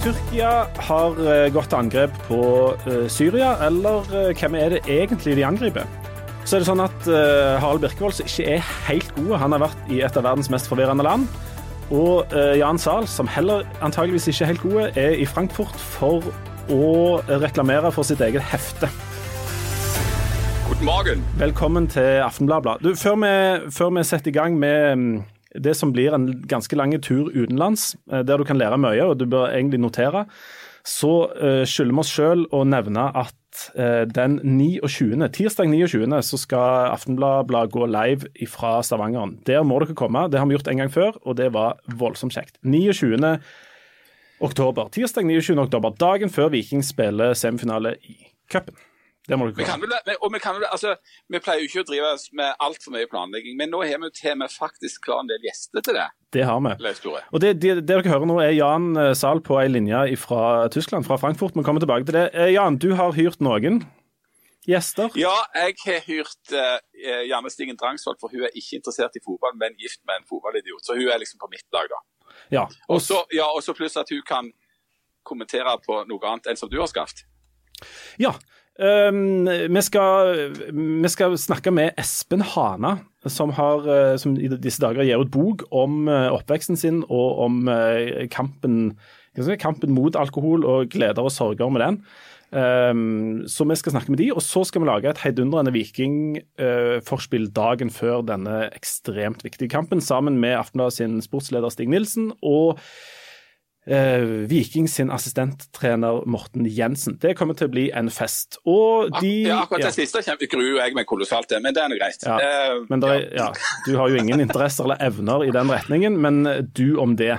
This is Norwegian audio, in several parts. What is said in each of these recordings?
Tyrkia har eh, gått til angrep på eh, Syria, eller eh, hvem er det egentlig de angriper? Så er det sånn at Harald Birkevold, ikke er helt god, han har vært i et av verdens mest forvirrende land. Og Jan Zahl, som heller antageligvis ikke er helt gode, er i Frankfurt for å reklamere for sitt eget hefte. Velkommen til Aftenbladet. Før, vi, før vi setter i gang med mm, det som blir en ganske lang tur utenlands, eh, der du kan lære mye, og du bør egentlig notere, så uh, skylder vi oss sjøl å nevne at uh, den 29., tirsdag 29. så skal Aftenbladet gå live fra Stavanger. Der må dere komme. Det har vi gjort en gang før, og det var voldsomt kjekt. 29. oktober. Tirsdag 29. oktober, dagen før Viking spiller semifinale i cupen. Det må vi kan vel, og vi, kan vel, altså, vi pleier jo ikke å drive med altfor mye planlegging, men nå har vi til og med faktisk klar en del gjester til det. Det har vi. Og det, det, det, dere hører nå er Jan Zahl på ei linje fra Tyskland, fra Frankfurt. Vi kommer tilbake til det. Jan, du har hyrt noen gjester? Ja, jeg har hyrt uh, Janne Stigen Drangsvold, for hun er ikke interessert i fotball, men gift med en fotballidiot. Så hun er liksom på mitt lag, da. Ja. Og så ja, pluss at hun kan kommentere på noe annet enn som du har skaffet. Ja, Um, vi, skal, vi, skal, snakke med Espen Hana, som, har, eh, som i disse dager gir ut bok om eh, oppveksten sin og om kampen, kampen, kampen mot alkohol og gleder og sorger med den. Um, så vi skal snakke med de, og så skal vi lage et heidundrende Viking-forspill uh, dagen før denne ekstremt viktige kampen, sammen med Aftenbladet sin sportsleder Stig Nilsen og eh, Viking sin assistenttrener Morten Jensen. Det kommer til å bli en fest. Og de Ja, akkurat det siste gruer jeg meg kolossalt til, men det er nå greit. Ja, uh, men der, ja, du har jo ingen interesser eller evner i den retningen, men du om det.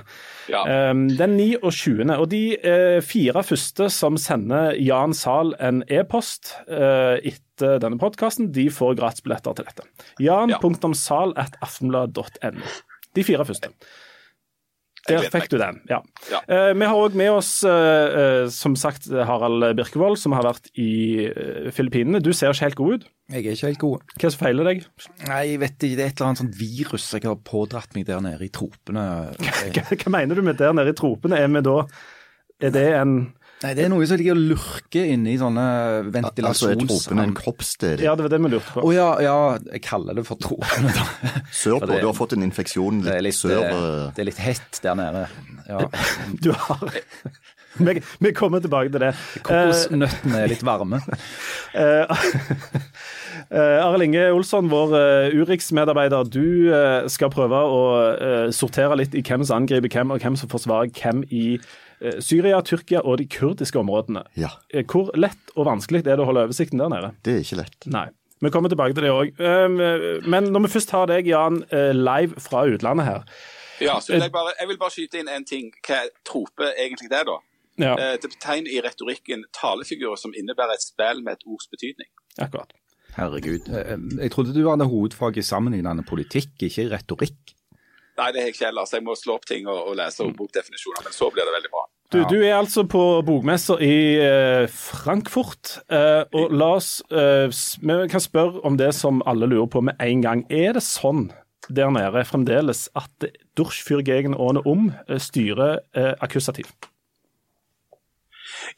Ja. Um, den 29. Og de uh, fire første som sender Jan Zahl en e-post etter denne podkasten, de får gratisbilletter til dette. Jan.sal.aftenblad.no. De fire første. Der fikk du den, ja. ja. Uh, vi har òg med oss, uh, uh, som sagt, Harald Birkevold, som har vært i Filippinene. Du ser ikke helt god ut. Jeg er ikke helt god. Hva som feiler deg? Nei, jeg vet ikke, Det er et eller annet sånt virus jeg har pådratt meg der nede i tropene. hva, hva mener du med der nede i tropene? Er vi da Er det en Nei, Det er noe som ligger og lurker inni i sånne ventilasjons... Altså er tropene en kroppsdel? Ja, det var det vi lurte på. Å oh, ja, ja, jeg kaller det for tropene. da. Sørpå? Du har fått en infeksjon litt, litt sør uh... Det er litt hett der nede. Ja. Du har vi, vi, kommer tilbake til det. Kokosnøttene er litt varme. Uh, Arild Inge Olsson, vår Urix-medarbeider. Du skal prøve å sortere litt i hvem som angriper hvem, og hvem som forsvarer hvem i Eh, Syria, Tyrkia og de kurdiske områdene. Ja. Eh, hvor lett og vanskelig er det å holde oversikten der nede? Det er ikke lett. Nei. Vi kommer tilbake til det òg. Ehm, men når vi først har deg, Jan, eh, live fra utlandet her Ja, så vil jeg, bare, jeg vil bare skyte inn en ting. Hva trope egentlig det da? Ja. Det betegner i retorikken talefigurer som innebærer et spill med et ords betydning. Akkurat. Herregud. Jeg trodde du hadde hovedfag i sammenlignende politikk, ikke i retorikk. Nei, det har jeg ikke heller. Så jeg må slå opp ting og, og lese bokdefinisjoner. Men så blir det veldig bra. Du, du er altså på bokmesser i eh, Frankfurt. Eh, og la oss eh, Vi kan spørre om det som alle lurer på med en gang. Er det sånn der nede fremdeles at Durchfürgegen ohne om styrer akkusativ?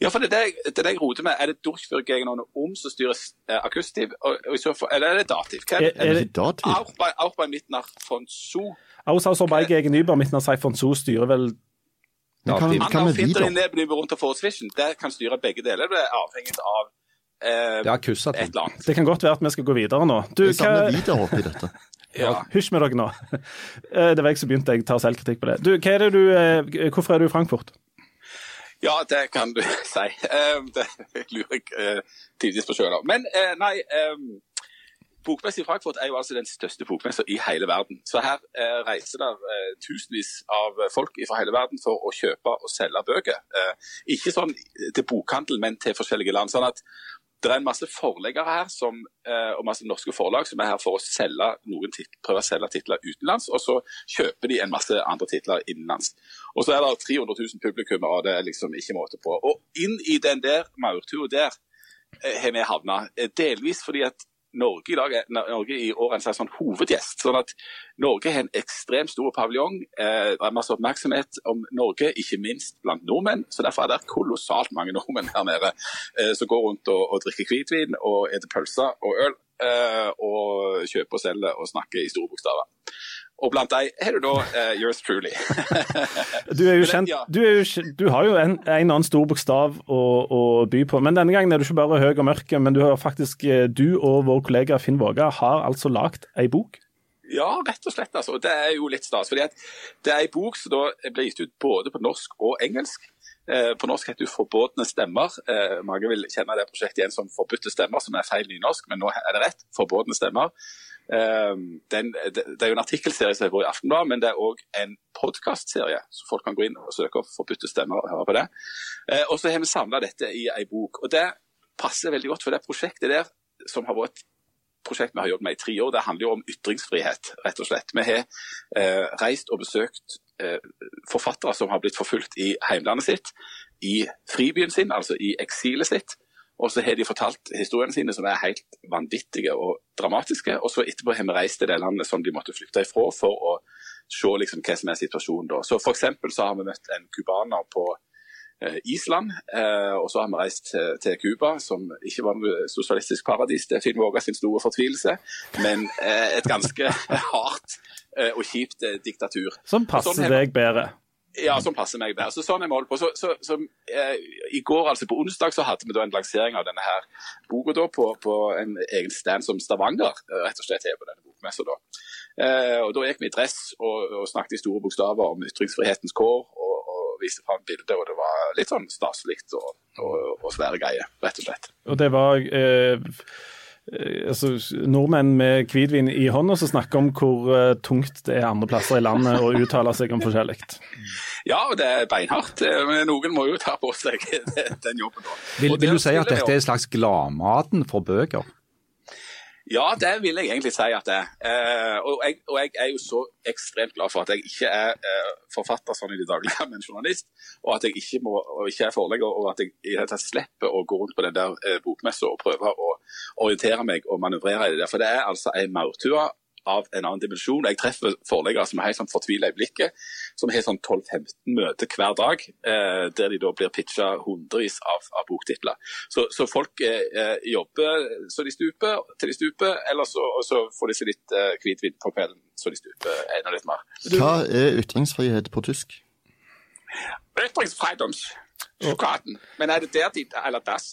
Ja, for det er det, det, det jeg roter med. Er det Durchfürgegen ohne om som styrer eh, for, eller er det dativ? Hva er, er, er det dativ? Auch bei, auch von von Su. Außer bei gegenüber Mittnach von Su styrer vel ja, kan, kan vi finter inn det blir rundt og får swishen. Det kan styre begge deler. Det er avhengig av eh, det et eller annet. Det kan godt være at vi skal gå videre nå. Du, jeg videre video i dette. ja. Hysj med dere nå. Eh, det var jeg som begynte, jeg tar selvkritikk på det. Du, hva er det du, eh, hvorfor er du i Frankfurt? Ja, det kan du si. Det lurer jeg tidvis på sjøl òg. Men nei. Bokmessa i Frankfurt er jo altså den største bokmessa i hele verden. Så her eh, reiser det eh, tusenvis av folk fra hele verden for å kjøpe og selge bøker. Eh, ikke sånn til bokhandel, men til forskjellige land. Sånn at det er en masse forleggere her som, eh, og masse norske forlag som er her for å selge noen titler, prøve å selge titler utenlands, og så kjøper de en masse andre titler innenlands. Og så er det 300 000 publikum, og det er liksom ikke måte på. Og inn i den der maurtua der eh, har vi havna. Eh, delvis fordi at Norge i dag Norge i år er en slags sånn hovedgjest. sånn at Norge har en ekstremt stor paviljong. Eh, det er masse oppmerksomhet om Norge, ikke minst blant nordmenn. så Derfor er det kolossalt mange nordmenn her nede eh, som går rundt og, og drikker hvitvin og spiser pølser og øl. Eh, og kjøper og selger og snakker i store bokstaver. Og blant dem er du da uh, yours truly. du er jo kjent, du, er jo, du har jo en, en annen stor bokstav å, å, by på. Men denne gangen er du ikke bare høy og mørk, men du har faktisk, eh, du og vår kollega Finn Våga har altså lagd ei bok? Ja, rett og slett. altså. Det er jo litt stas. fordi Det er ei bok som da ble gitt ut både på norsk og engelsk. Eh, på norsk heter det 'Forbudne stemmer'. Eh, mange vil kjenne det prosjektet igjen som 'Forbudte stemmer', som er feil nynorsk, men nå er det rett. 'Forbudne stemmer'. Ehm, den, det er jo en artikkelserie som har vært i Aftenbladet, men det er òg en podkastserie, så folk kan gå inn og søke opp 'Forbudte stemmer og høre på det. Eh, og så har vi samla dette i ei bok. og Det passer veldig godt for det prosjektet der, som har vært prosjekt vi har jobbet med i tre år. Det handler jo om ytringsfrihet, rett og slett. Vi har eh, reist og besøkt eh, forfattere som har blitt forfulgt i heimlandet sitt, i fribyen sin, altså i eksilet sitt. Og så har de fortalt historiene sine som er helt vanvittige og dramatiske. Og så etterpå har vi reist til det landet som de måtte flykte ifra for å se liksom hva som er situasjonen da. Så F.eks. så har vi møtt en cubaner på eh, Island, eh, og så har vi reist til Cuba, som ikke var noe sosialistisk paradis. Det er Finn Våga sin store fortvilelse, men eh, et ganske hardt og kjipt diktatur. Som passer sånn deg bedre? Ja, som passer meg der. Så sånn er vi holdt på. Så, så, så eh, I går, altså på onsdag, så hadde vi da en lansering av denne her boka da på, på, en egen stand som Stavanger eh, rett og slett er på denne bokmessa. Da. Eh, og da gikk vi i dress og, og, snakket i store bokstaver om ytringsfrihetens kår. og, og viste fram bilder, og det var litt sånn staselig og, og, og svære greier, rett og slett. Og det var... Eh, altså, nordmenn med hvitvin i hånda som snakker om hvor uh, tungt det er andre plasser i landet å uttale seg om forskjellig. Ja, det er beinhardt. Eh, men noen må jo ta på seg den jobben. Vil, vil du si at dette er en slags gladmaten for bøker? Ja, det vil jeg egentlig si at det er. Eh, og, jeg, og, jeg, er jo så ekstremt glad for at jeg ikke er eh, forfatter sånn i det daglige, men journalist. Og at jeg ikke, må, ikke er forlegger, og at jeg i det tatt slipper å gå rundt på den der eh, bokmessa og prøve å orientere meg og manøvrere i det der. For det er altså ei maurtue av en annen dimensjon. Jeg treffer forleggere som er helt sånn fortvila i blikket, som har sånn 12-15 møter hver dag, eh, der de da blir pitcha hundrevis av, av boktitler. Så, så folk eh, jobber så de stuper til de stuper, eller så, så får de seg litt eh, hvitvin på kvelden så de stuper enda litt mer. Hva er ytringsfrihet på tysk? Ytringsfrihetssjokaten. Men er det der de, eller das?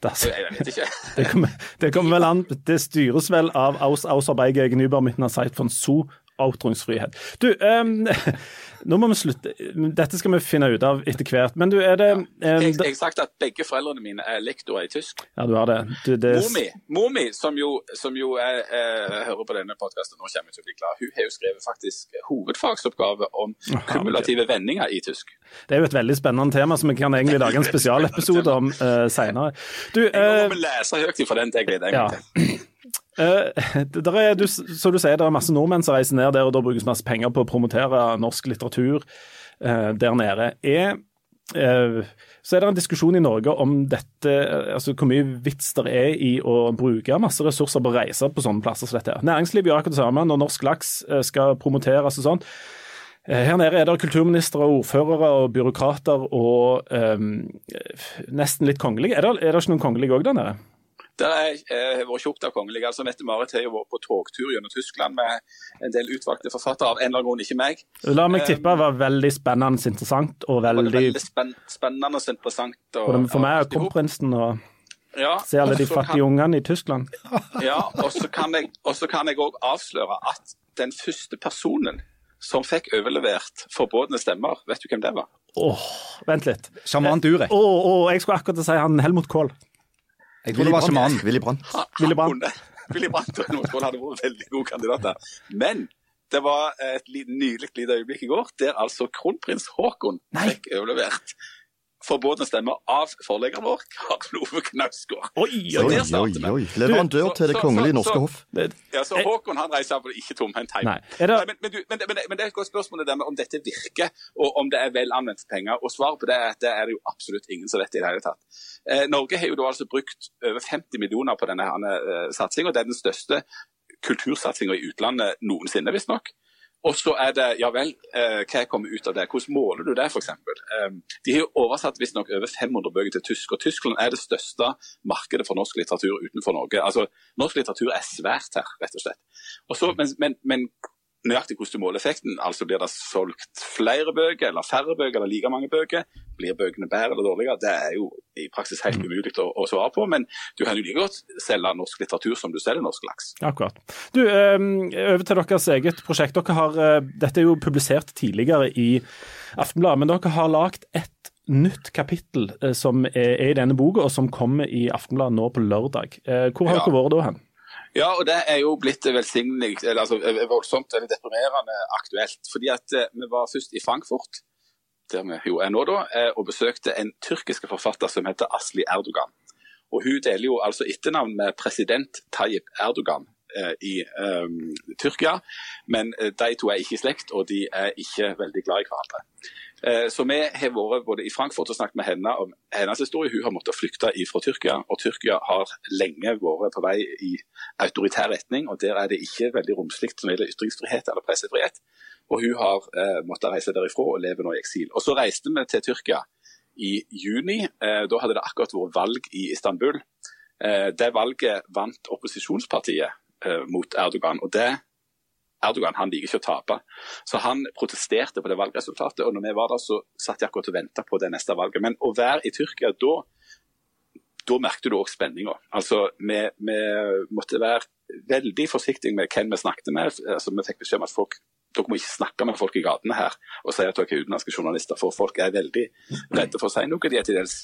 Das. Det kommer, det kommer vel an Det styres vel av Aus Ausarbeider gegenüber mit einer Zeit von zu Outringsfrihet. Du, um, nå må vi slutte. Dette skal vi finne ut av etter hvert. Men du, er det um, jeg, jeg, har sagt at begge foreldrene mine er lektorer i tysk. Ja, du har det. Du, det... Mor mi, mor mi som jo, som jo er, er, hører på denne podkasten, nå kommer jeg til å bli glad, hun har jo skrevet faktisk hovedfagsoppgave om kumulative vendinger i tysk. Det er jo et veldig spennende tema som vi kan egentlig lage en spesialepisode om uh, seinere. Du, uh, jeg må uh, lese høyt ifra den jeg gleder meg til. Uh, er, du, så du sier det er masse nordmenn som reiser ned der, og da brukes masse penger på å promotere norsk litteratur uh, der nede. Er, uh, så er det en diskusjon i Norge om dette, altså hvor mye vits det er i å bruke masse ressurser på å reise på sånne plasser som dette. Næringslivet gjør akkurat det samme når norsk laks skal promoteres og sånn. Her nede er det kulturministre, ordførere og byråkrater og um, nesten litt kongelige. Er det, er det ikke noen kongelige òg der nede? Der er eh, vært tjukt av kongelige. altså Mette-Marit har jo vært på togtur gjennom Tyskland med en del utvalgte forfattere, av en eller annen grunn ikke meg. La meg tippe det var veldig spennende interessant. og veldig... veldig spenn, spennende og interessant. Og, og for meg er kronprinsen og ja, se alle de fattige kan... ungene i Tyskland. Ja, og så kan jeg òg avsløre at den første personen som fikk overlevert forbudne stemmer, vet du hvem det var? Åh, oh, Vent litt. Sjaman Durek. Oh, oh, jeg skulle akkurat si han Helmut Kohl. Jeg tror det var sjamanen. Willy Brandt. Willy Brandt. Willy Brandt og Nordskål hadde vært veldig gode kandidater. Men det var et nydelig lite øyeblikk i går der altså kronprins Haakon fikk overlevert forbudne stemmer av forleggeren vår, Karl Ove Knausgård. Oi, oi, Oi, oi. Leverandør til Det kongelige norske hoff. Ja, så Håkon han reiser iallfall ikke tomhendt hjem. Men, men, men, men, men det er et godt spørsmål det der med om dette virker, og om det er vel anvendte penger. Og Svaret på det er at det er det jo absolutt ingen som vet i det hele tatt. Eh, Norge har jo da altså brukt over 50 millioner på denne uh, satsinga. Det er den største kultursatsinga i utlandet noensinne, visstnok. Og så er det ja vel, eh, hva kommer ut av det? Hvordan måler du det, f.eks.? Eh, de har jo oversatt visstnok over 500 bøker til tysk, og Tyskland er det største markedet for norsk litteratur utenfor Norge. Altså, Norsk litteratur er svært her, rett og slett. Og så, men, men, men nøyaktig hvordan du måler effekten, altså blir det solgt flere bøker eller færre bøker eller like mange bøker, blir bøkene bedre eller dårligere, det er jo i praksis helt umulig å, å svare på. Men du kan jo like godt selge norsk litteratur som du selger norsk laks. Akkurat. Du, eh, Over til deres eget prosjekt. Dere har, eh, dette er jo publisert tidligere i Aftenbladet, men dere har lagd et nytt kapittel eh, som er, er i denne boka, og som kommer i Aftenbladet nå på lørdag. Eh, hvor har Ja. dere vært da hen? Ja, og det er jo blitt eller altså voldsomt eller deprimerende aktuelt. Fordi at eh, vi var først i Frankfurt, der vi jo er nå da, eh, og besøkte en tyrkisk forfatter som heter Asli Erdogan. Og hun deler jo altså etternavn med president Tayyip Erdogan eh, i eh, Tyrkia. Men eh, de to er ikke i slekt, og de er ikke veldig glad i hverandre. Eh, Så vi har vært både i Frankfurt og snakket med henne om hennes historie. Hun har måttet flykte fra Tyrkia, og Tyrkia har lenge vært på vei i autoritær retning. og Der er det ikke veldig romslig som gjelder ytringsfrihet eller pressefrihet. Og Hun har eh, måttet reise derifra og lever nå i eksil. Og Så reiste vi til Tyrkia i juni. Eh, da hadde det akkurat vært valg i Istanbul. Eh, det valget vant opposisjonspartiet eh, mot Erdogan. og det Erdogan han liker ikke å tape. Så han protesterte på det valgresultatet. Og når vi var der, så satt jeg akkurat og venta på det neste valget. Men å være i Tyrkia da, da merket du òg spenninga. Altså, vi, vi måtte være veldig forsiktige med hvem vi snakket med. Altså, vi fikk beskjed om at folk dere må ikke snakke med folk i gatene her og si at dere er utenlandske journalister, for folk er veldig redde for å si noe. De er til dels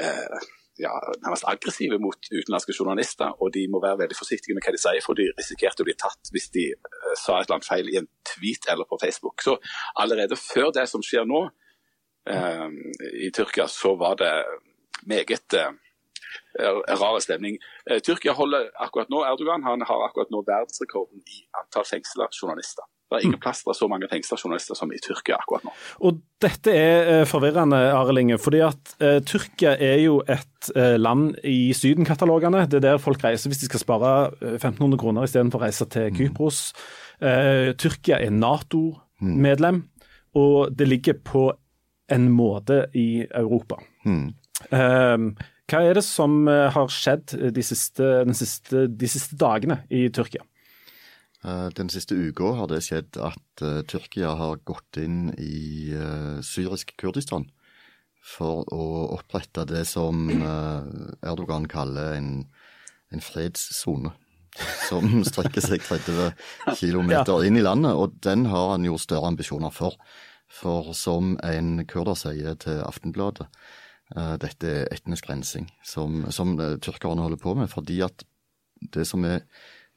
eh, ja, nærmest aggressive mot utenlandske journalister, og de må være veldig forsiktige med hva de sier, for de risikerte å bli tatt hvis de eh, sa et eller annet feil i en tweet eller på Facebook. Så allerede før det som skjer nå eh, i Tyrkia, så var det meget eh, rar stemning. Eh, Tyrkia holder akkurat nå, Erdogan han har akkurat nå verdensrekorden i antall fengsla journalister. Det er ingen plass til så mange fengsla journalister som i Tyrkia akkurat nå. Og dette er eh, forvirrende, Arelinge, fordi at eh, Tyrkia er jo et eh, land i Syden-katalogene. Det er der folk reiser hvis de skal spare eh, 1500 kroner istedenfor å reise til Kypros. Eh, Tyrkia er Nato-medlem, og det ligger på en måte i Europa. Mm. Eh, hva er det som eh, har skjedd de siste, den siste, de siste dagene i Tyrkia? Eh, Den siste uka har det skjedd at eh, Tyrkia har gått inn i eh, syrisk Kurdistan for å opprette det som Erdogan kaller en, en fredssone. Som strekker seg 30 km inn i landet, og den har han jo større ambisjoner for. For som en kurder sier til Aftenbladet, dette er etnisk rensing som, som tyrkerne holder på med. Fordi at det som er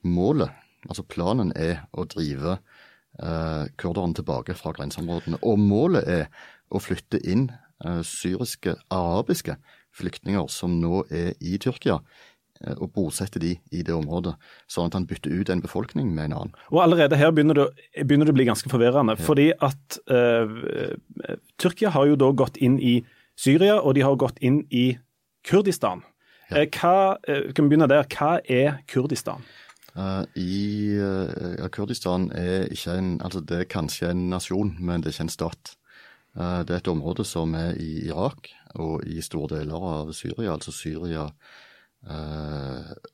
målet Altså planen er å drive eh, kurderne tilbake fra grenseområdene. Og målet er å flytte inn eh, syriske, arabiske flyktninger som nå er i Tyrkia, eh, og bosette de i det området, sånn at han bytter ut en befolkning med en annen. Og allerede her begynner det, begynner det å bli ganske forvirrende. Fordi at uh, Tyrkia har jo da gått inn i Syria, og de har gått inn i Kurdistan. Ja. hva, eh, kan vi begynne der. Hva er Kurdistan? Eh, I uh, Kurdistan er ikke en Altså, det er kanskje en nasjon, men det er ikke en stat. Uh, det er et område som er i Irak og i store deler av Syria, altså Syria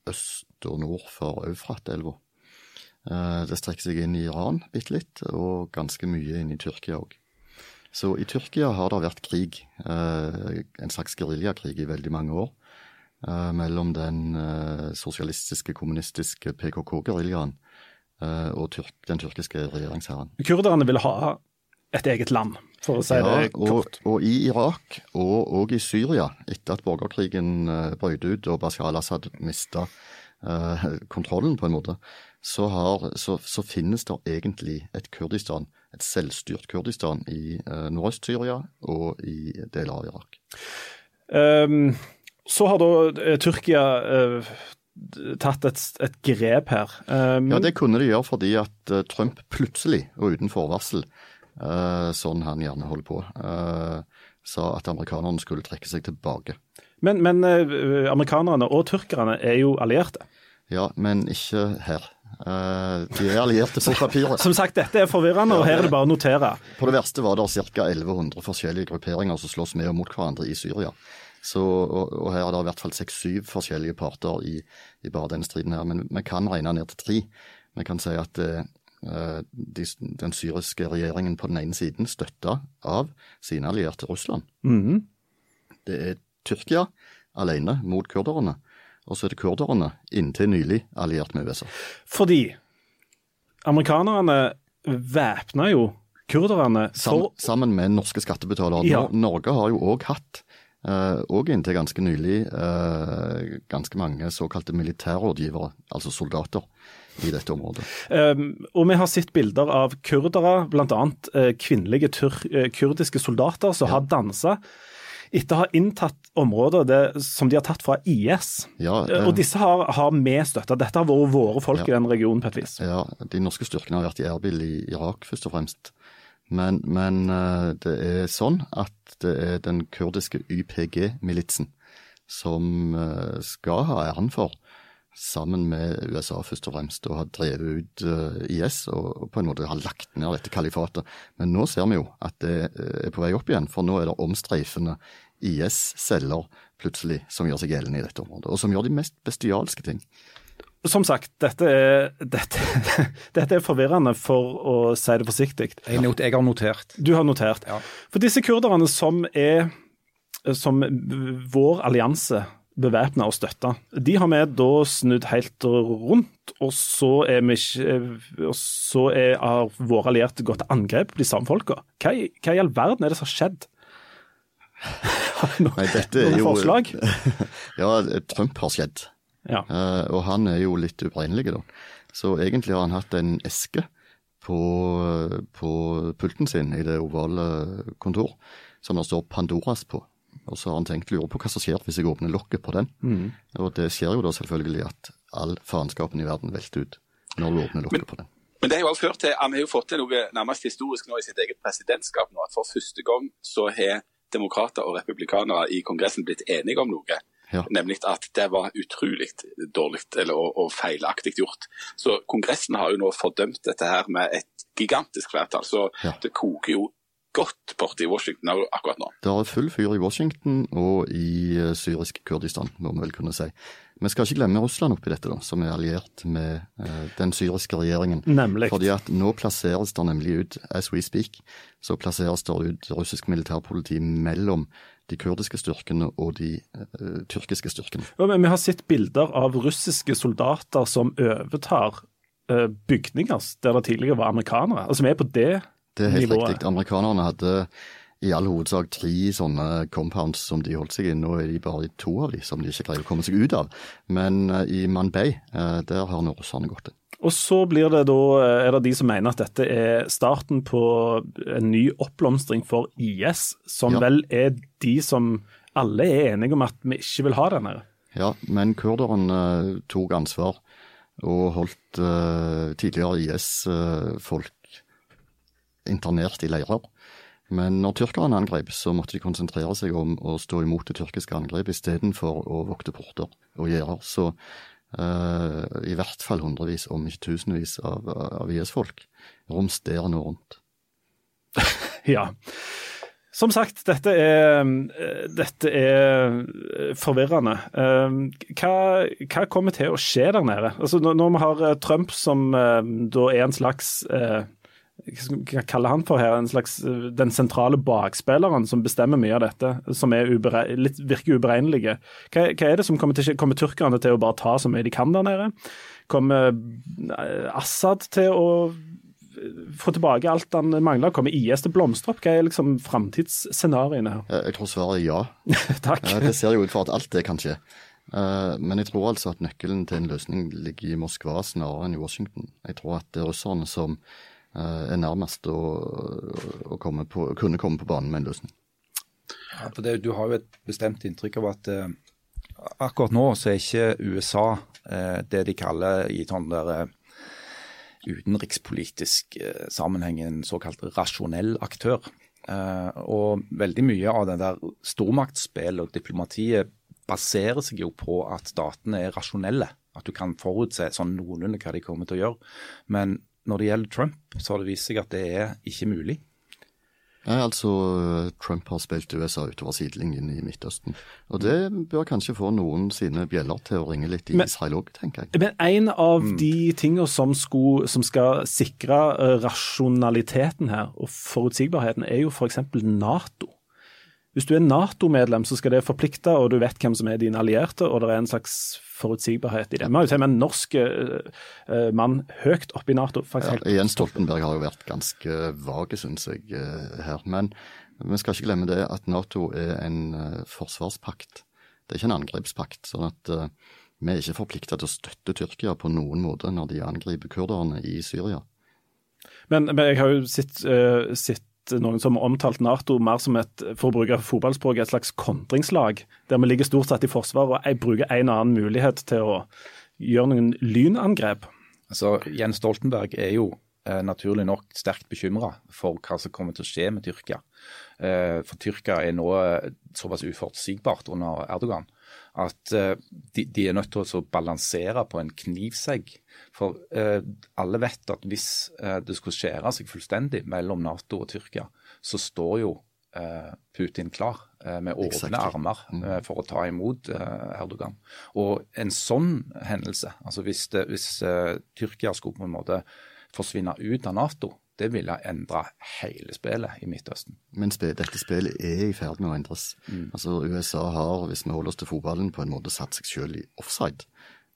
øst og nord for Eufrat-elva. Det strekker seg inn i Iran bitte litt, og ganske mye inn i Tyrkia òg. Så i Tyrkia har det vært krig, en slags geriljakrig i veldig mange år eh, mellom den uh, sosialistiske, kommunistiske PKK-geriljaen uh, og tyrk, den tyrkiske regjeringshæren. Kurderne ville ha et eget land, for å si det og, kort. og i Irak og, og i Syria, etter at borgerkrigen brøt ut og Bashar al-Assad mista kontrollen, på en måte, så, har, så, så finnes det egentlig et Kurdistan et selvstyrt Kurdistan i Nordøst-Syria og i deler av Irak. Um, så har da uh, Tyrkia uh, tatt et, et, grep her. Um, ja, det kunne de gjøre fordi at Trump plutselig og uten forvarsel, sånn han gjerne holder på, sa at amerikanerne skulle trekke seg tilbake. Men, men amerikanerne og tyrkerne er jo allierte? Ja, men ikke her. Uh, de er allierte på papiret. Som sagt, dette er forvirrende, og her er det bare å notere. På det verste var det ca. 1100 forskjellige grupperinger som slåss med og mot hverandre i Syria. Så, og, og, her er det i hvert fall seks-syv forskjellige parter i, i, bare denne striden her. Men vi kan regne ned til tre. Vi kan si at uh, de, den syriske regjeringen på den ene siden støtta av sine allierte Russland. Mm -hmm. Det er Tyrkia alene mot kurderne. Og så er det kurderne, inntil nylig alliert med USA. Fordi amerikanerne væpna jo kurderne for Sam, Sammen med norske skattebetalere. Ja. Norge har jo òg hatt, òg uh, inntil ganske nylig, uh, ganske mange såkalte militærrådgivere, altså soldater, i dette området. Um, og vi har sett bilder av kurdere, bl.a. Uh, kvinnelige kurdiske soldater som ja. har dansa etter å ha inntatt områder det, som de har tatt fra IS. Ja, eh, og disse har, har vi støtta. Dette har vært våre folk ja, i den regionen på et vis. Ja, de norske styrkene har vært i Erbil i Irak, først og fremst. Men, men det er sånn at det er den kurdiske YPG-militsen som uh, skal ha æren for sammen med USA først og fremst, og har drevet ut uh, IS og, på en måte har lagt ned dette kalifatet. Men nå ser vi jo at det uh, er på vei opp igjen, for nå er det omstreifende IS-celler plutselig som gjør seg gjeldende i dette området, og som gjør de mest bestialske ting. Som sagt, dette er, dette, dette er forvirrende, for å si det forsiktig. Jeg, not, jeg har notert. Du har notert. Ja. For disse kurderne som er som vår allianse bevæpna og støtta. De har vi da snudd helt rundt, og så er, vi ikke, og så er, har våre allierte gått til angrep på de samme folka. Hva, hva, i all verden er det som har skjedd? no, Nei, dette er jo forslag? ja, Trump har skjedd. Ja. Uh, og han er jo litt uberegnelig, da. Så egentlig har han hatt en eske på, på pulten sin i det ovale kontor som det står Pandoras på. Og så har han tenkt å lure på hva som skjer hvis jeg åpner lokket på den. Mm. Og det skjer jo da selvfølgelig at all faenskapen i verden velter ut når du åpner lokket på den. Men det har jo også ført til, Han har jo fått til noe nærmest historisk nå i sitt eget presidentskap. nå, at For første gang så har demokrater og republikanere i Kongressen blitt enige om noe. Ja. Nemlig at det var utrolig dårlig eller, og, og, feilaktig gjort. Så Kongressen har jo nå fordømt dette her med et gigantisk flertall. Så ja. det koker jo godt borte i Washington akkurat nå. Det er full fyr i Washington og i uh, syrisk Kurdistan, må vi vel kunne si. Vi skal ikke glemme Russland oppi dette, da, som er alliert med uh, den syriske regjeringen. Nemlig. Fordi at nå plasseres det nemlig ut, as we speak, så plasseres det ut russisk militærpoliti mellom de kurdiske styrkene og de uh, tyrkiske styrkene. Ja, men vi har sett bilder av russiske soldater som overtar bygninger der det tidligere var amerikanere. Altså Vi er på det nivået. det er helt nivået. riktig. Amerikanerne hadde i all hovedsak tre sånne compounds som de holdt seg i. Nå er de bare i to av de som de ikke greier å komme seg ut av. Men uh, i Manbay, uh, der har nå russerne gått inn. Og så blir det da, eh, er det de som mener at dette er starten på en ny oppblomstring for IS, som ja. vel er de som alle er enige om at vi ikke vil ha denne. Ja, men kurderen uh, tok ansvar og holdt tidligere IS-folk internert i leirer. Men når tyrkerne angrep, så måtte de konsentrere seg om å stå imot det tyrkiske angrepet istedenfor å vokte porter og gjerder. Så uh, i hvert fall hundrevis, om ikke tusenvis, av, av IS-folk romsterer nå rundt. ja. Som sagt, dette er, dette er forvirrende. Eh, hva, hva, kommer til å skje der nede? Altså, når vi har Trump som eh, da er en slags hva kaller han for her, en slags, eh, den sentrale bakspilleren som bestemmer mye av dette, som litt, virker uberegnelige. Hva, hva, er det som kommer til Kommer tyrkerne til å bare ta så mye de kan der nede? Kommer eh, Assad til å få tilbake alt han mangler? Kommer IS til å blomstre opp? Hva er liksom framtidsscenarioene her? Jeg tror svaret er ja. Takk. Det ser jo ut for at alt det kan skje. Eh, men jeg tror altså at nøkkelen til en løsning ligger i Moskva snarere enn i Washington. Jeg tror at det er russerne som eh, er nærmest å, å komme på, kunne komme på banen med en løsning. Ja, for det, Du har jo et bestemt inntrykk av at eh, akkurat nå så er ikke USA eh, det de kaller i sånn der eh, utenrikspolitisk eh, sammenheng en såkalt rasjonell aktør. Eh, og veldig mye av den der stormaktsspillet og diplomatiet baserer seg jo på at statene er rasjonelle. At du kan forutse sånn noenlunde hva de kommer til å gjøre. Men når det gjelder Trump, så har det vist seg at det er ikke mulig. Nei, altså Trump har spilt USA utover sidelinjen i Midtøsten. Og det bør kanskje få noen sine bjeller til å ringe litt i Men- Israel òg, tenker jeg. Men en av de tingene som, som skal sikre eh, rasjonaliteten her, og forutsigbarheten, er jo f.eks. Nato. Hvis du er Nato-medlem, så skal det forplikte, og du vet hvem som er dine allierte, og det er en slags forutsigbarhet i det. Vi har jo til og med en norsk eh, mann høyt oppe i Nato. faktisk Ja, Jens Stoltenberg har jo vært ganske vage, syns jeg, eh, her. Men vi skal ikke glemme det at Nato er en forsvarspakt. Det er ikke en angrepspakt. sånn at uh, vi er ikke forplikta til å støtte Tyrkia på noen måte når de angriper kurderne i Syria. Men, men jeg har jo sett, uh, sett noen som har omtalt Nato mer som et for å bruke fotballspråket, et slags kontringslag, der vi ligger stort sett i forsvar og jeg bruker en og annen mulighet til å gjøre noen lynangrep. Altså, Jens Stoltenberg er jo eh, naturlig nok sterkt bekymra for hva som kommer til å skje med Tyrkia. Eh, for Tyrkia er nå eh, såpass uforutsigbart under Erdogan at eh, de, de er nødt til å balansere på en knivsegg. For eh, alle vet at hvis eh, det skulle skjære seg fullstendig mellom Nato og Tyrkia, så står jo eh, Putin klar eh, med åpne Exactly. armer eh, for å ta imot Erdogan. Og en sånn hendelse, altså hvis, det, hvis Tyrkia skulle på en måte forsvinne ut av Nato, det ville endre hele spillet i Midtøsten. Men spe, dette spillet er i ferd med å endres. Altså USA har, hvis vi holder oss til fotballen, på en måte satt seg selv i offside.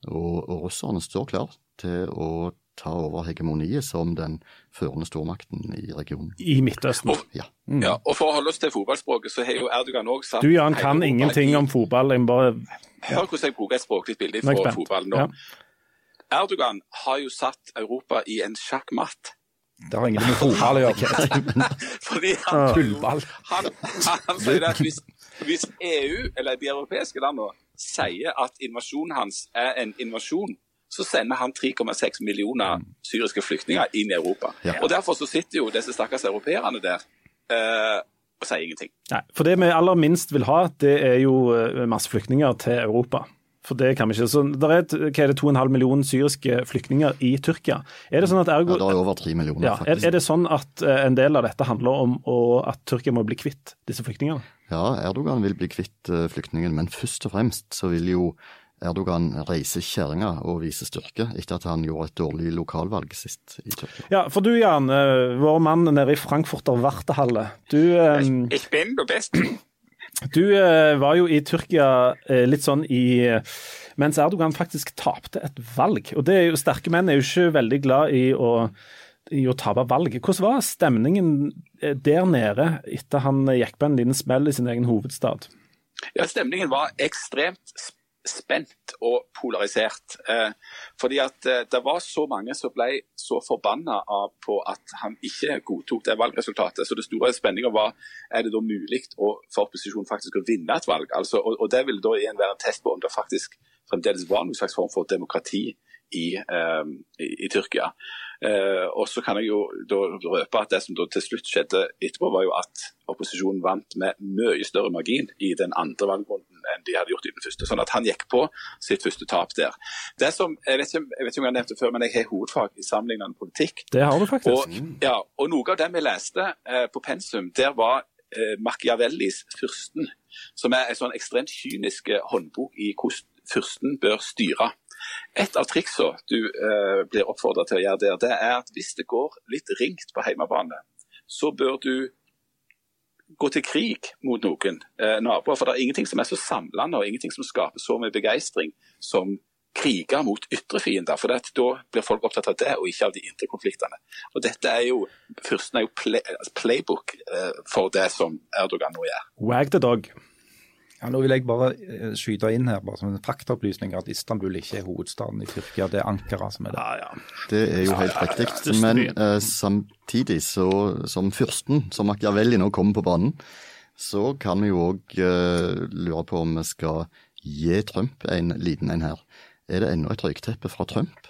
Og, og russerne står klar til å ta over hegemoniet som den førende stormakten i regionen. I Midtøsten. Ja. Ja, og For å holde oss til fotballspråket, så har jo Erdogan òg sagt Du Jan kan ingenting i- om fotball. Jeg bare Hør hvordan jeg bruker et språklig bilde fra fotballen nå. Ja. Erdogan har jo satt Europa i en sjakkmatt. Det har ingenting med fotball å gjøre. Fordi han, Tullball. han, han, han sier at hvis, hvis EU, eller de europeiske landene, sier at invasjonen hans er en invasjon, så sender han 3,6 millioner syriske flyktninger inn i Europa. Ja. Og Derfor så sitter jo disse stakkars europeerne der eh, og sier ingenting. Nei, for det vi aller minst vil ha, det er jo eh, masse flyktninger til Europa. For det kan vi ikke. Så der er, hva er det, 2,5 millioner syriske flyktninger i Tyrkia. Er det sånn at Ja, det er over 3 millioner, Ja, er, faktisk. er det sånn at eh, en del av dette handler om å, at Tyrkia må bli kvitt disse flyktningene? Ja, Erdogan vil bli kvitt flyktningene, men først og fremst så vil jo Erdogan reise kjerringa og vise styrke, etter at han gjorde et dårlig lokalvalg sist i Tyrkia. Ja, for du Jan, eh, vår mann nede i Frankfurter Wartehalle. Du, eh, Ich bin du best. Du eh, var jo i Tyrkia eh, litt sånn i Mens Erdogan faktisk tapte et valg. Og det er jo Sterke menn er jo ikke veldig glad i å, i å tape valg. Hvordan var stemningen eh, der nede etter han gikk på en liten smell i sin egen hovedstad? Ja, Stemningen var ekstremt sp- spent og polarisert. Eh, fordi at eh, det var så mange som ble så forbanna på at han ikke godtok det valgresultatet. Så det store spenninga var er det da mulig for opposisjonen faktisk å vinne et valg. Altså, og, Det ville da igjen være en test på om det faktisk fremdeles var noen slags form for demokrati i, eh, i, i Tyrkia. Eh, og så kan jeg jo røpe at det som til slutt skjedde etterpå, var jo at opposisjonen vant med mye større margin i den andre valgrunden enn de hadde gjort i den første. Sånn at han gikk på sitt første tap der. Det som, Jeg vet ikke, jeg vet ikke om jeg har nevnt det før, men jeg har hovedfag i sammenlignende politikk. Det har du faktisk. Og, ja, og noe av det vi leste eh, på pensum, der var eh, Machiavellis 'Fyrsten', som er en sånn ekstremt kynisk eh, håndbok i hvordan fyrsten bør styre. Et av triksene du eh, blir oppfordra til å gjøre der, det er at hvis det går litt ringt på hjemmebane, så bør du gå til krig mot noen eh, naboer. For det er ingenting som er så samlende og ingenting som skaper så mye begeistring som kriger mot ytre fiender. For det, da blir folk opptatt av det, og ikke av de indre konfliktene. Og dette er jo, Fyrsten er jo play, altså playbook eh, for det som Erdogan nå gjør. Wag the dog. Ja, nå vil jeg bare eh, skyte inn her, bare som en faktaopplysning, at Istanbul ikke er hovedstaden i Tyrkia. Det er Ankara som er det. Ja, ja. Det er jo helt riktig. Men eh, samtidig, så, som fyrsten, som Machiavelli nå kommer på banen, så kan vi jo òg eh, lure på om vi skal gi Trump en liten en her. Er det ennå et røykteppe fra Trump?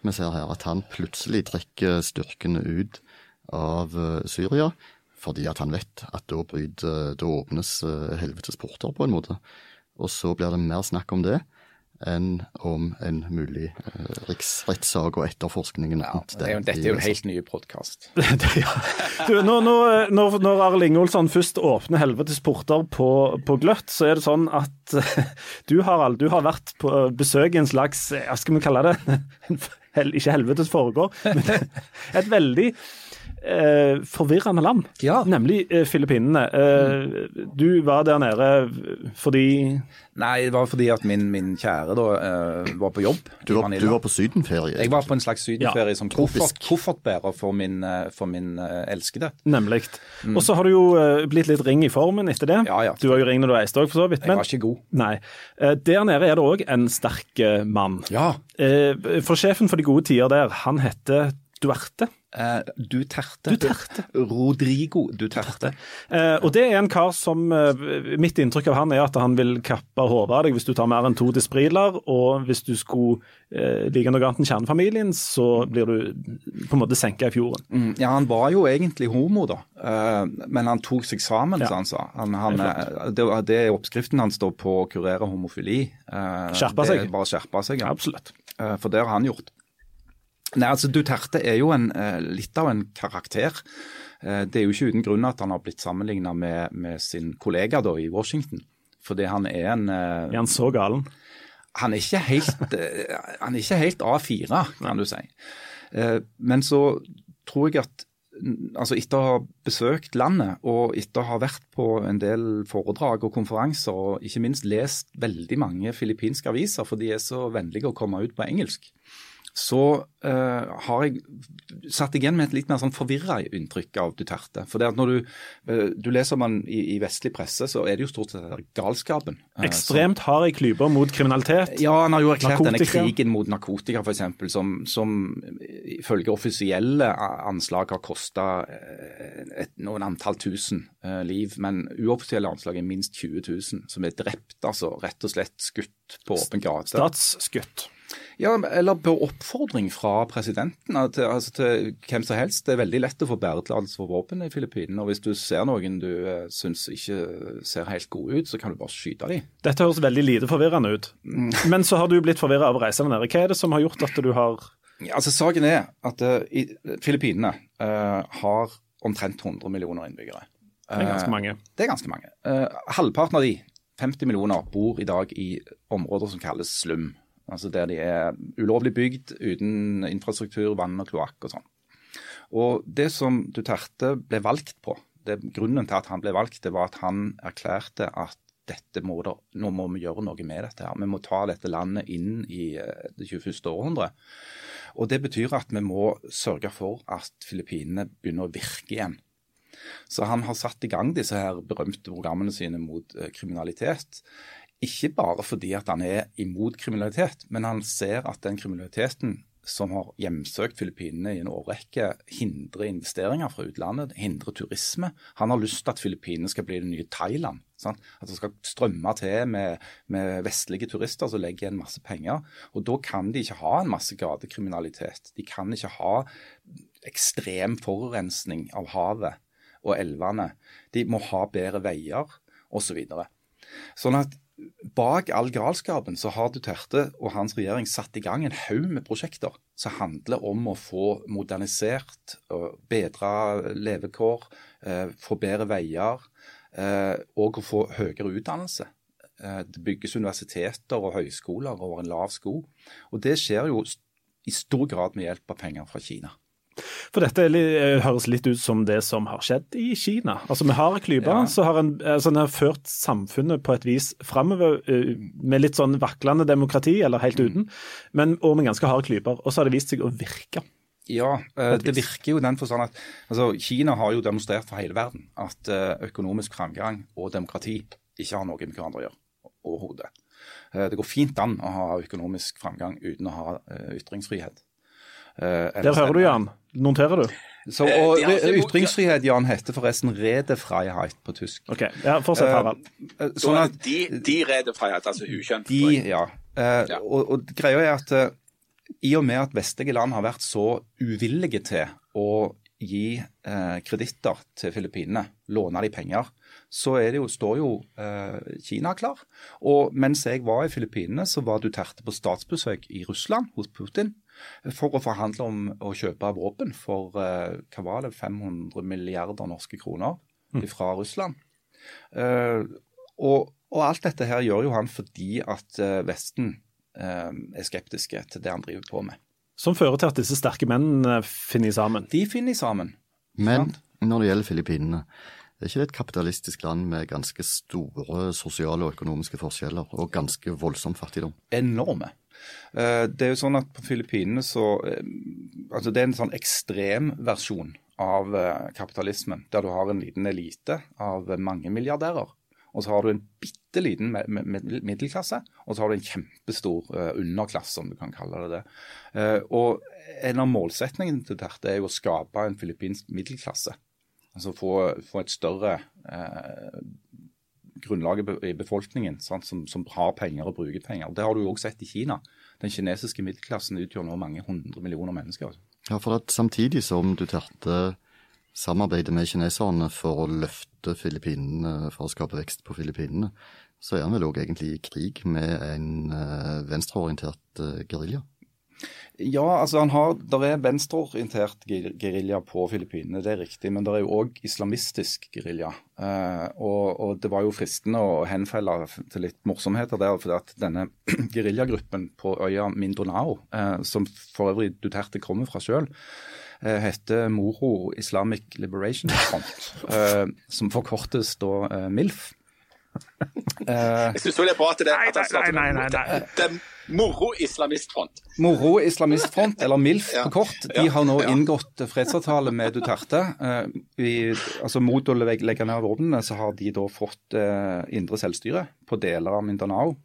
Vi ser her at han plutselig trekker styrkene ut av eh, Syria, fordi at han vet at da, bryter, da åpnes eh, helvetes porter, på en måte. Og så blir det mer snakk om det enn om en mulig eh, riksrettssak og etterforskningen Ja, det er jo, dette er jo en helt ny podkast. ja. Når, når, når, når Arild Ingolfsson først åpner helvetes porter på, på gløtt, så er det sånn at du Harald, du har vært på besøk i en slags, hva skal vi kalle det, hel, ikke helvetes foregår, men et veldig eh, forvirrende land, Ja. nemlig eh, Filippinene. Eh, du var der nede fordi Nei, det var fordi at min, min kjære da eh, var på jobb Du var, du var på sydenferie? Jeg var på en slags sydenferie Ja, som koffert, koffertbærer for min, eh, for min eh, elskede. Nemlig. Og så har du jo eh, blitt litt ring i formen etter det. Mm. Ja, ja. Du var jo ring når du reiste òg, for så vidt. Jeg var ikke god. Nei. Eh, Der nede er det òg en sterk eh, mann. Ja. Eh, For sjefen for de gode tider der, han heter Duarte. Eh, Duterte. Duterte. Rodrigo Duterte. Eh, og det er en kar som eh, Mitt inntrykk av han er at han vil kappe hodet av deg hvis du tar mer enn to Dispriler, og hvis du skulle like noe annet enn kjernefamilien, så blir du på en måte senka i fjorden. Mm, Ja, han var jo egentlig homo, da. Eh, men han tok seg sammen, Ja. som han sa. Han, han, det, det er oppskriften hans da på å kurere homofili. Eh, Skjerpe seg. Bare skjerpe seg, ja. Absolutt. For det har han gjort. Nei, altså Duterte er jo en, eh, litt av en karakter. Eh, Det er jo ikke uten grunn at han har blitt sammenligna med, med sin kollega da i Washington. Fordi han er en eh, Er han så galen? han er ikke helt, han er ikke helt A4, kan du si. Men så tror jeg at altså etter å ha besøkt landet og etter å ha vært på en del foredrag og konferanser, og ikke minst lest veldig mange filippinske aviser, for de er så vennlige å komme ut på engelsk, så uh, har jeg satt igjen med et litt mer sånn forvirra inntrykk av Duterte. For det at når du, uh, du leser om han i, i vestlig presse, så er det jo stort sett galskapen. Uh, Ekstremt hard i klyper mot kriminalitet. ja, han har jo erklært denne krigen mot narkotika f.eks., som, som ifølge offisielle anslag har kosta noen antall tusen liv, men uoffisielle anslag er minst 20 000 som er drept, altså rett og slett skutt på åpen gate. Statsskutt. Ja, eller på oppfordring fra presidenten eh, til, altså til hvem som helst. Det er veldig lett å få bæretillatelse for våpen i Filippinene. og Hvis du ser noen du uh, syns ikke ser helt gode ut, så kan du bare skyte dem. Dette høres veldig lite forvirrende ut. Men så har du blitt forvirra av å reise. Hva er det som har gjort at du har Ja, altså Saken er at uh, Filippinene uh, har omtrent 100 millioner innbyggere. Det er ganske mange. Det er ganske mange. Halvparten av de, 50 millioner, bor i dag i områder som kalles slum. Altså Der de er ulovlig bygd, uten infrastruktur, vann og kloakk og sånn. Og Det som Duterte ble valgt på, det, grunnen til at han ble valgt, det var at han erklærte at dette må da, nå må vi gjøre noe med dette. her. Vi må ta dette landet inn i eh, det 21. århundre. Og Det betyr at vi må sørge for at Filippinene begynner å virke igjen. Så han har satt i gang disse her berømte programmene sine mot eh, kriminalitet. Ikke bare fordi at han er imot kriminalitet, men han ser at den kriminaliteten som har hjemsøkt Filippinene i en årrekke, hindrer investeringer fra utlandet, hindrer turisme. Han har lyst til at Filippinene skal bli det nye Thailand. Sant? At det skal strømme til med, med vestlige turister som legger igjen masse penger. Og Da kan de ikke ha en masse gatekriminalitet. De kan ikke ha ekstrem forurensning av havet og elvene. De må ha bedre veier osv. Så videre. sånn at bak all galskapen så har Duterte og hans regjering satt i gang en haug med prosjekter som handler om å få modernisert, og bedre levekår, eh, få bedre veier eh, og å få høyere utdannelse. Eh, det bygges universiteter og høyskoler over en lav sko. Og det skjer jo i stor grad med hjelp av penger fra Kina. For dette er eh, høres litt ut som det som har skjedd i Kina. Altså Vi har klyper, Ja. så har en, altså, en har ført samfunnet på et vis framover eh, med litt sånn vaklende demokrati, eller helt uten, men og med ganske harde klyper. Og så har det vist seg å virke. Ja, eh, det virker jo den forstand at altså, Kina har jo demonstrert for hele verden at økonomisk framgang og demokrati ikke har noe med hverandre å gjøre overhodet. Det går fint an å ha økonomisk framgang uten å ha ytringsfrihet. Der hører du, Jan. Noterer du? Så, og Ytringsfrihet Jan, heter forresten Redefreiheit på tysk. Ok, ja, Fortsett, Harald. Uh, sånn at, de, de Redefreiheit, altså ukjønt. De, ja. Uh, ja. Og, og, greia er at uh, i og med at vestlige land har vært så uvillige til å gi eh, kreditter til Filippinene, låne de penger, så jo, står jo eh, Kina klar. Og mens jeg var i Filippinene, så var Duterte på statsbesøk i Russland hos Putin for å forhandle om å kjøpe våpen for eh, hva var det, 500 milliarder norske kroner mm. fra Russland. Eh, og, og, alt dette her gjør jo han fordi at eh, Vesten eh, er skeptiske til det han driver på med. Som fører til at disse sterke mennene finner sammen. De finner sammen. Men når det gjelder Filippinene, det er ikke det et kapitalistisk land med ganske store sosiale og økonomiske forskjeller og ganske voldsom fattigdom? Enorme. Eh, det er jo sånn at På Filippinene så eh, altså Det er en sånn ekstremversjon av eh, kapitalismen, der du har en liten elite av mange milliardærer og så har du en bitte liten middelklasse, og så har du en kjempestor underklasse, om du kan kalle det det. Og En av målsetningene til dette er jo å skape en filippinsk middelklasse. Altså få, få et større grunnlag i befolkningen sant, som, som, har penger og bruker penger. Det har du jo også sett i Kina. Den kinesiske middelklassen utgjør nå mange hundre millioner mennesker. Altså. Ja, for at Samtidig som du terte samarbeider med kineserne for å løfte Filippinene, for å skape vekst på Filippinene, så er han vel òg egentlig i krig med en uh, venstreorientert uh, gerilja? Ja, altså han har, der er venstreorientert gerilja på Filippinene, det er riktig. Men det er jo òg islamistisk gerilja. Eh, og, og, det var jo fristende å henfelle til litt morsomheter der. For at denne geriljagruppen på øya Mindonao, eh, som for øvrig Duterte kommer fra sjøl, eh, heter Moro Islamic Liberation Front. som forkortes da MILF. Uh, jeg syns det er bra at det, at han starter nei, nei, nei, det, Moro Islamistfront. Moro Islamistfront, eller MILF ja. på kort, de har nå ja. inngått fredsavtale med Duterte. Uh, i, altså Mot å legge ned våpnene, så har de da fått uh, indre selvstyre på deler av Mindanao.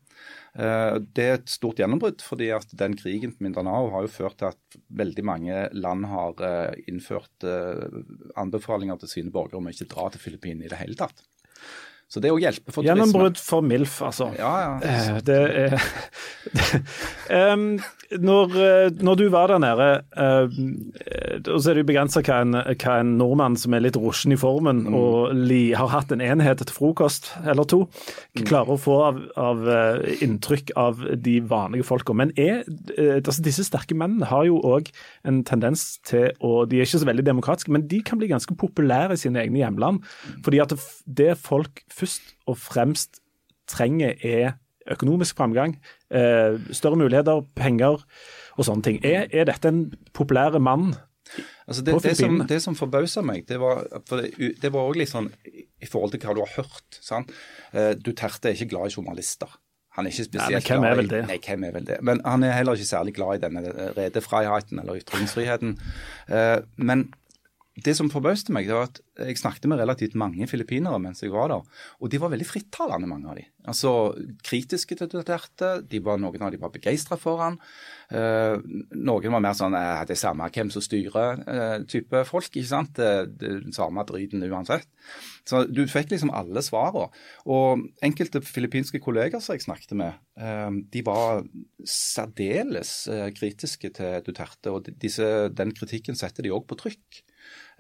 Det er et stort gjennombrudd, fordi at den krigen på Mindanao har jo ført til at veldig mange land har innført anbefalinger til sine borgere om å ikke dra til Filippinene i det hele tatt. Så det òg hjelper for turisme. Gjennombrudd for MILF, altså. Ja, ja. Eh, det er når, eh, når, du var der nede, uh, så er det jo begrensa hva, hva, en nordmann som er litt rusjen i formen mm. og li, har hatt en enhet til frokost eller to, mm. klarer å få av, av inntrykk av de vanlige folka. Men er, altså disse sterke mennene har jo òg en tendens til å De er ikke så veldig demokratiske, men de kan bli ganske populære i sine egne hjemland. Fordi at det folk først og fremst trenger, er økonomisk framgang, eh, større muligheter, penger og sånne ting. Er, er dette en populær mann? Altså det, det, som, det som forbausa meg, det var det, var også litt sånn i forhold til hva du har hørt. sant? Eh, Duterte er ikke glad i journalister. Han er ikke spesielt nei, hvem er vel det? Nei, hvem er vel det? Men han er heller ikke særlig glad i denne redefriheten eller ytringsfriheten. Eh, men det som forbauste meg, det var at jeg snakket med relativt mange filippinere mens jeg var der. Og de var veldig frittalende, mange av de. Altså kritiske til dette. De var, noen av de var begeistra for han. Eh, noen var mer sånn eh, det er samme hvem som styrer-type type folk. ikke sant? Det, det samme driten uansett. Så du fikk liksom alle svarene. Og enkelte filippinske kolleger som jeg snakket med, uh, de var særdeles kritiske til Duterte. Og disse, den kritikken setter de òg på trykk.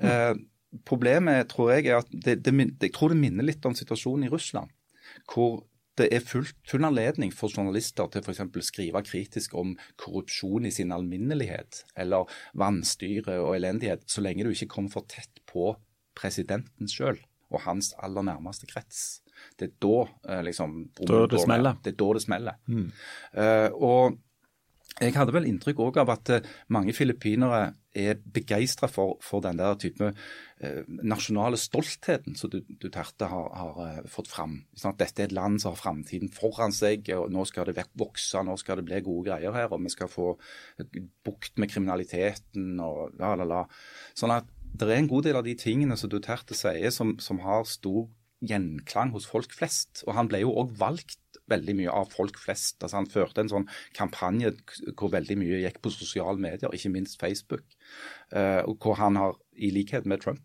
Eh, problemet tror jeg er at det, det, jeg tror det minner litt om situasjonen i Russland. Hvor det er full, full anledning for journalister til f.eks. skrive kritisk om korrupsjon i sin alminnelighet, eller vannstyre og elendighet, så lenge du ikke kommer for tett på presidenten sjøl og hans aller nærmeste krets. Det er da eh, liksom, det smeller. Det er da det smeller. Mm. Uh, og jeg hadde vel inntrykk også av at uh, mange filippinere er begeistra for, for, den der type eh, nasjonale stoltheten som Duterte har, har uh, fått fram. Sånn dette er et land som har framtiden foran seg, og nå skal det vokse, nå skal det bli gode greier her, og vi skal få bukt med kriminaliteten og la, la, la. Sånn at det er en god del av de tingene som Duterte sier som, som har stor gjenklang hos folk flest. Og han ble jo òg valgt veldig mye av folk flest. Altså Han førte en sånn kampanje hvor veldig mye gikk på sosiale medier, ikke minst Facebook. Uh, og hvor han har, i likhet med Trump,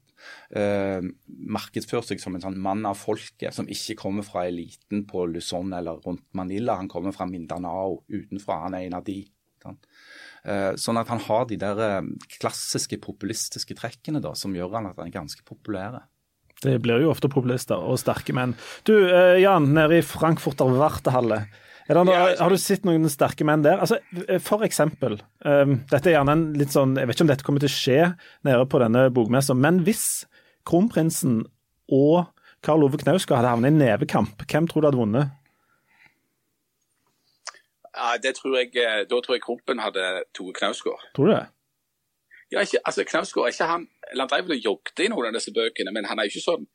uh, markedsført seg som en sånn mann av folket, som ikke kommer fra eliten på Luzon eller rundt Manila. Han kommer fra Mindanao utenfra, han er en av de. Uh, sånn at han har de der klassiske populistiske trekkene da, som gjør han at han er ganske populær. Det blir jo ofte populister og sterke menn. Du Jan, nede i Frankfurter Wartehalle. Noe, har du sett noen sterke menn der? Altså, for eksempel, um, dette er gjerne en litt sånn, Jeg vet ikke om dette kommer til å skje nede på denne bokmessa, men hvis kronprinsen og Karl Ove Knausgård hadde havnet i nevekamp, hvem tror du hadde vunnet? Ja, det tror jeg, eh, Da tror jeg Krompen hadde tatt Knausgård. Tror du det? Ja, ikke, altså Knausgård er ikke han eller Han drev vel og jogget i noen av disse bøkene, men han er jo ikke sånn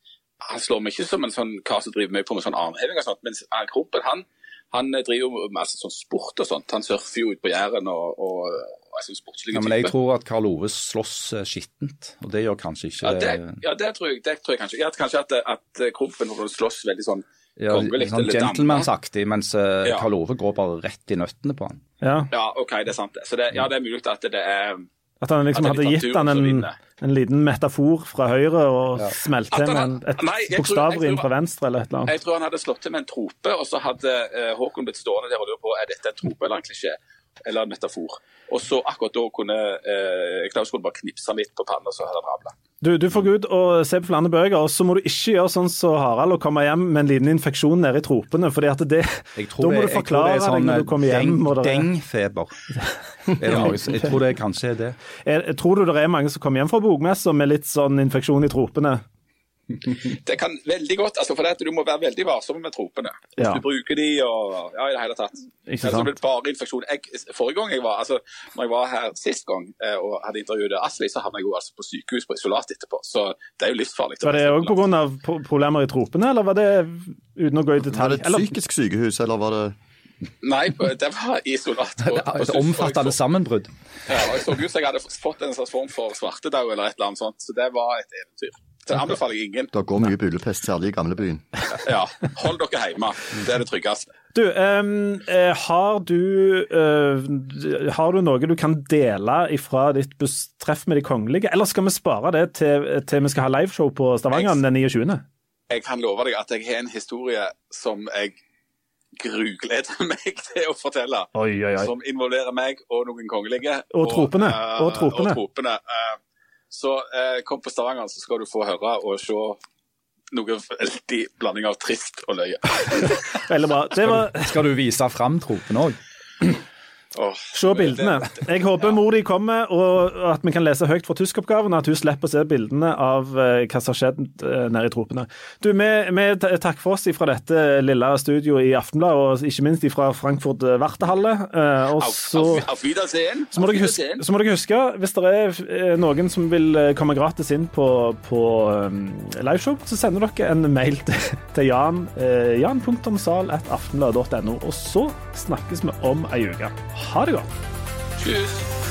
han slår meg ikke som en sånn kar som driver mye på med sånn armheving og sånt, mens Krumpen han han driver jo masse sånn sport og sånt. Han surfer jo ut på Jæren og, og, og er sånn sportslig ja, Men jeg tror at Karl Ove slåss eh, skittent, og det gjør kanskje ikke Ja, det, ja, det, tror, jeg, det tror jeg kanskje. Ja, kanskje at, at Krumpen slåss veldig sånn ja, sånn gentlemansaktig, mens uh, ja. Karl Ove går bare rett i nøttene på han. Ja, ja OK, det er sant. Så det, ja, det er mulig at det er at han liksom hadde gitt han en, en, liten metafor fra høyre og ja. smelt til med en, et bokstavrim fra venstre eller et eller annet. Jeg tror han hadde slått til med en trope, og så hadde uh, Håkon blitt stående der og lurt på er dette en trope eller en klisjé eller en metafor. Og så akkurat da kunne eh, Klaus kunne bare knipse litt på panna, så hadde han rabla. Du, du får gå ut og se på flere bøker, og så må du ikke gjøre sånn som så Harald og komme hjem med en liten infeksjon nede i tropene. fordi at det, Da må du forklare sånn, deg når du kommer hjem. Dengfeber. ja, jeg tror det kanskje er det. Jeg, tror du det er mange som kommer hjem fra bokmessa med litt sånn infeksjon i tropene? Det kan veldig godt, altså for det at Du må være veldig varsom med tropene. Hvis ja. du bruker de og ja, i det hele tatt. Ikke sant? Altså, bare infeksjon. Jeg, forrige gang jeg var altså, når jeg var her sist gang eh, og hadde intervjuet Asli, så havna jeg jo altså på sykehus på isolat etterpå. Så det er jo livsfarlig. Var det òg pga. problemer i tropene, eller var det uten å gå i detalj? Var det et psykisk sykehus, eller var det Nei, det var isolat. På, et omfattende sammenbrudd. Ja, Jeg så ut som jeg hadde fått en slags form for svartedaud eller et eller annet sånt. Så det var et eventyr. Det anbefaler jeg ingen. Det går mye byllepest, særlig i gamlebyen. Ja. Hold dere hjemme. Det er det tryggeste. Du, um, har du uh, Har du noe du kan dele fra ditt treff med de kongelige, eller skal vi spare det til, til vi skal ha liveshow på Stavanger den 29.? Jeg kan love deg at jeg har en historie som jeg grugleder meg til å fortelle. Oi, oi, oi. Som involverer meg og noen kongelige. Og, og tropene. Uh, og tropene. Og tropene. Uh, så eh, kom på Stavanger, så skal du få høre og se noe veldig blanding av trist og løye. Veldig bra. Var... Skal du vise fram tropen òg? Oh, Se bildene. Jeg håper mor di kommer, og at vi kan lese høyt fra tyskoppgaven. At hun slipper å se bildene av uh, hva som har skjedd uh, nede i tropene. Du, vi, vi takker for oss fra dette lille studioet i Aftenbladet, og ikke minst fra Frankfurt eh, Wartehalle. Og så, så, må dere huske, så må dere huske, hvis det er noen som vil komme gratis inn på, på um, liveshow, så sender dere en mail til, til jan. Jan.sal.aftenbladet.no, og så snakkes vi om ei uke. Ha det godt. Tschüss.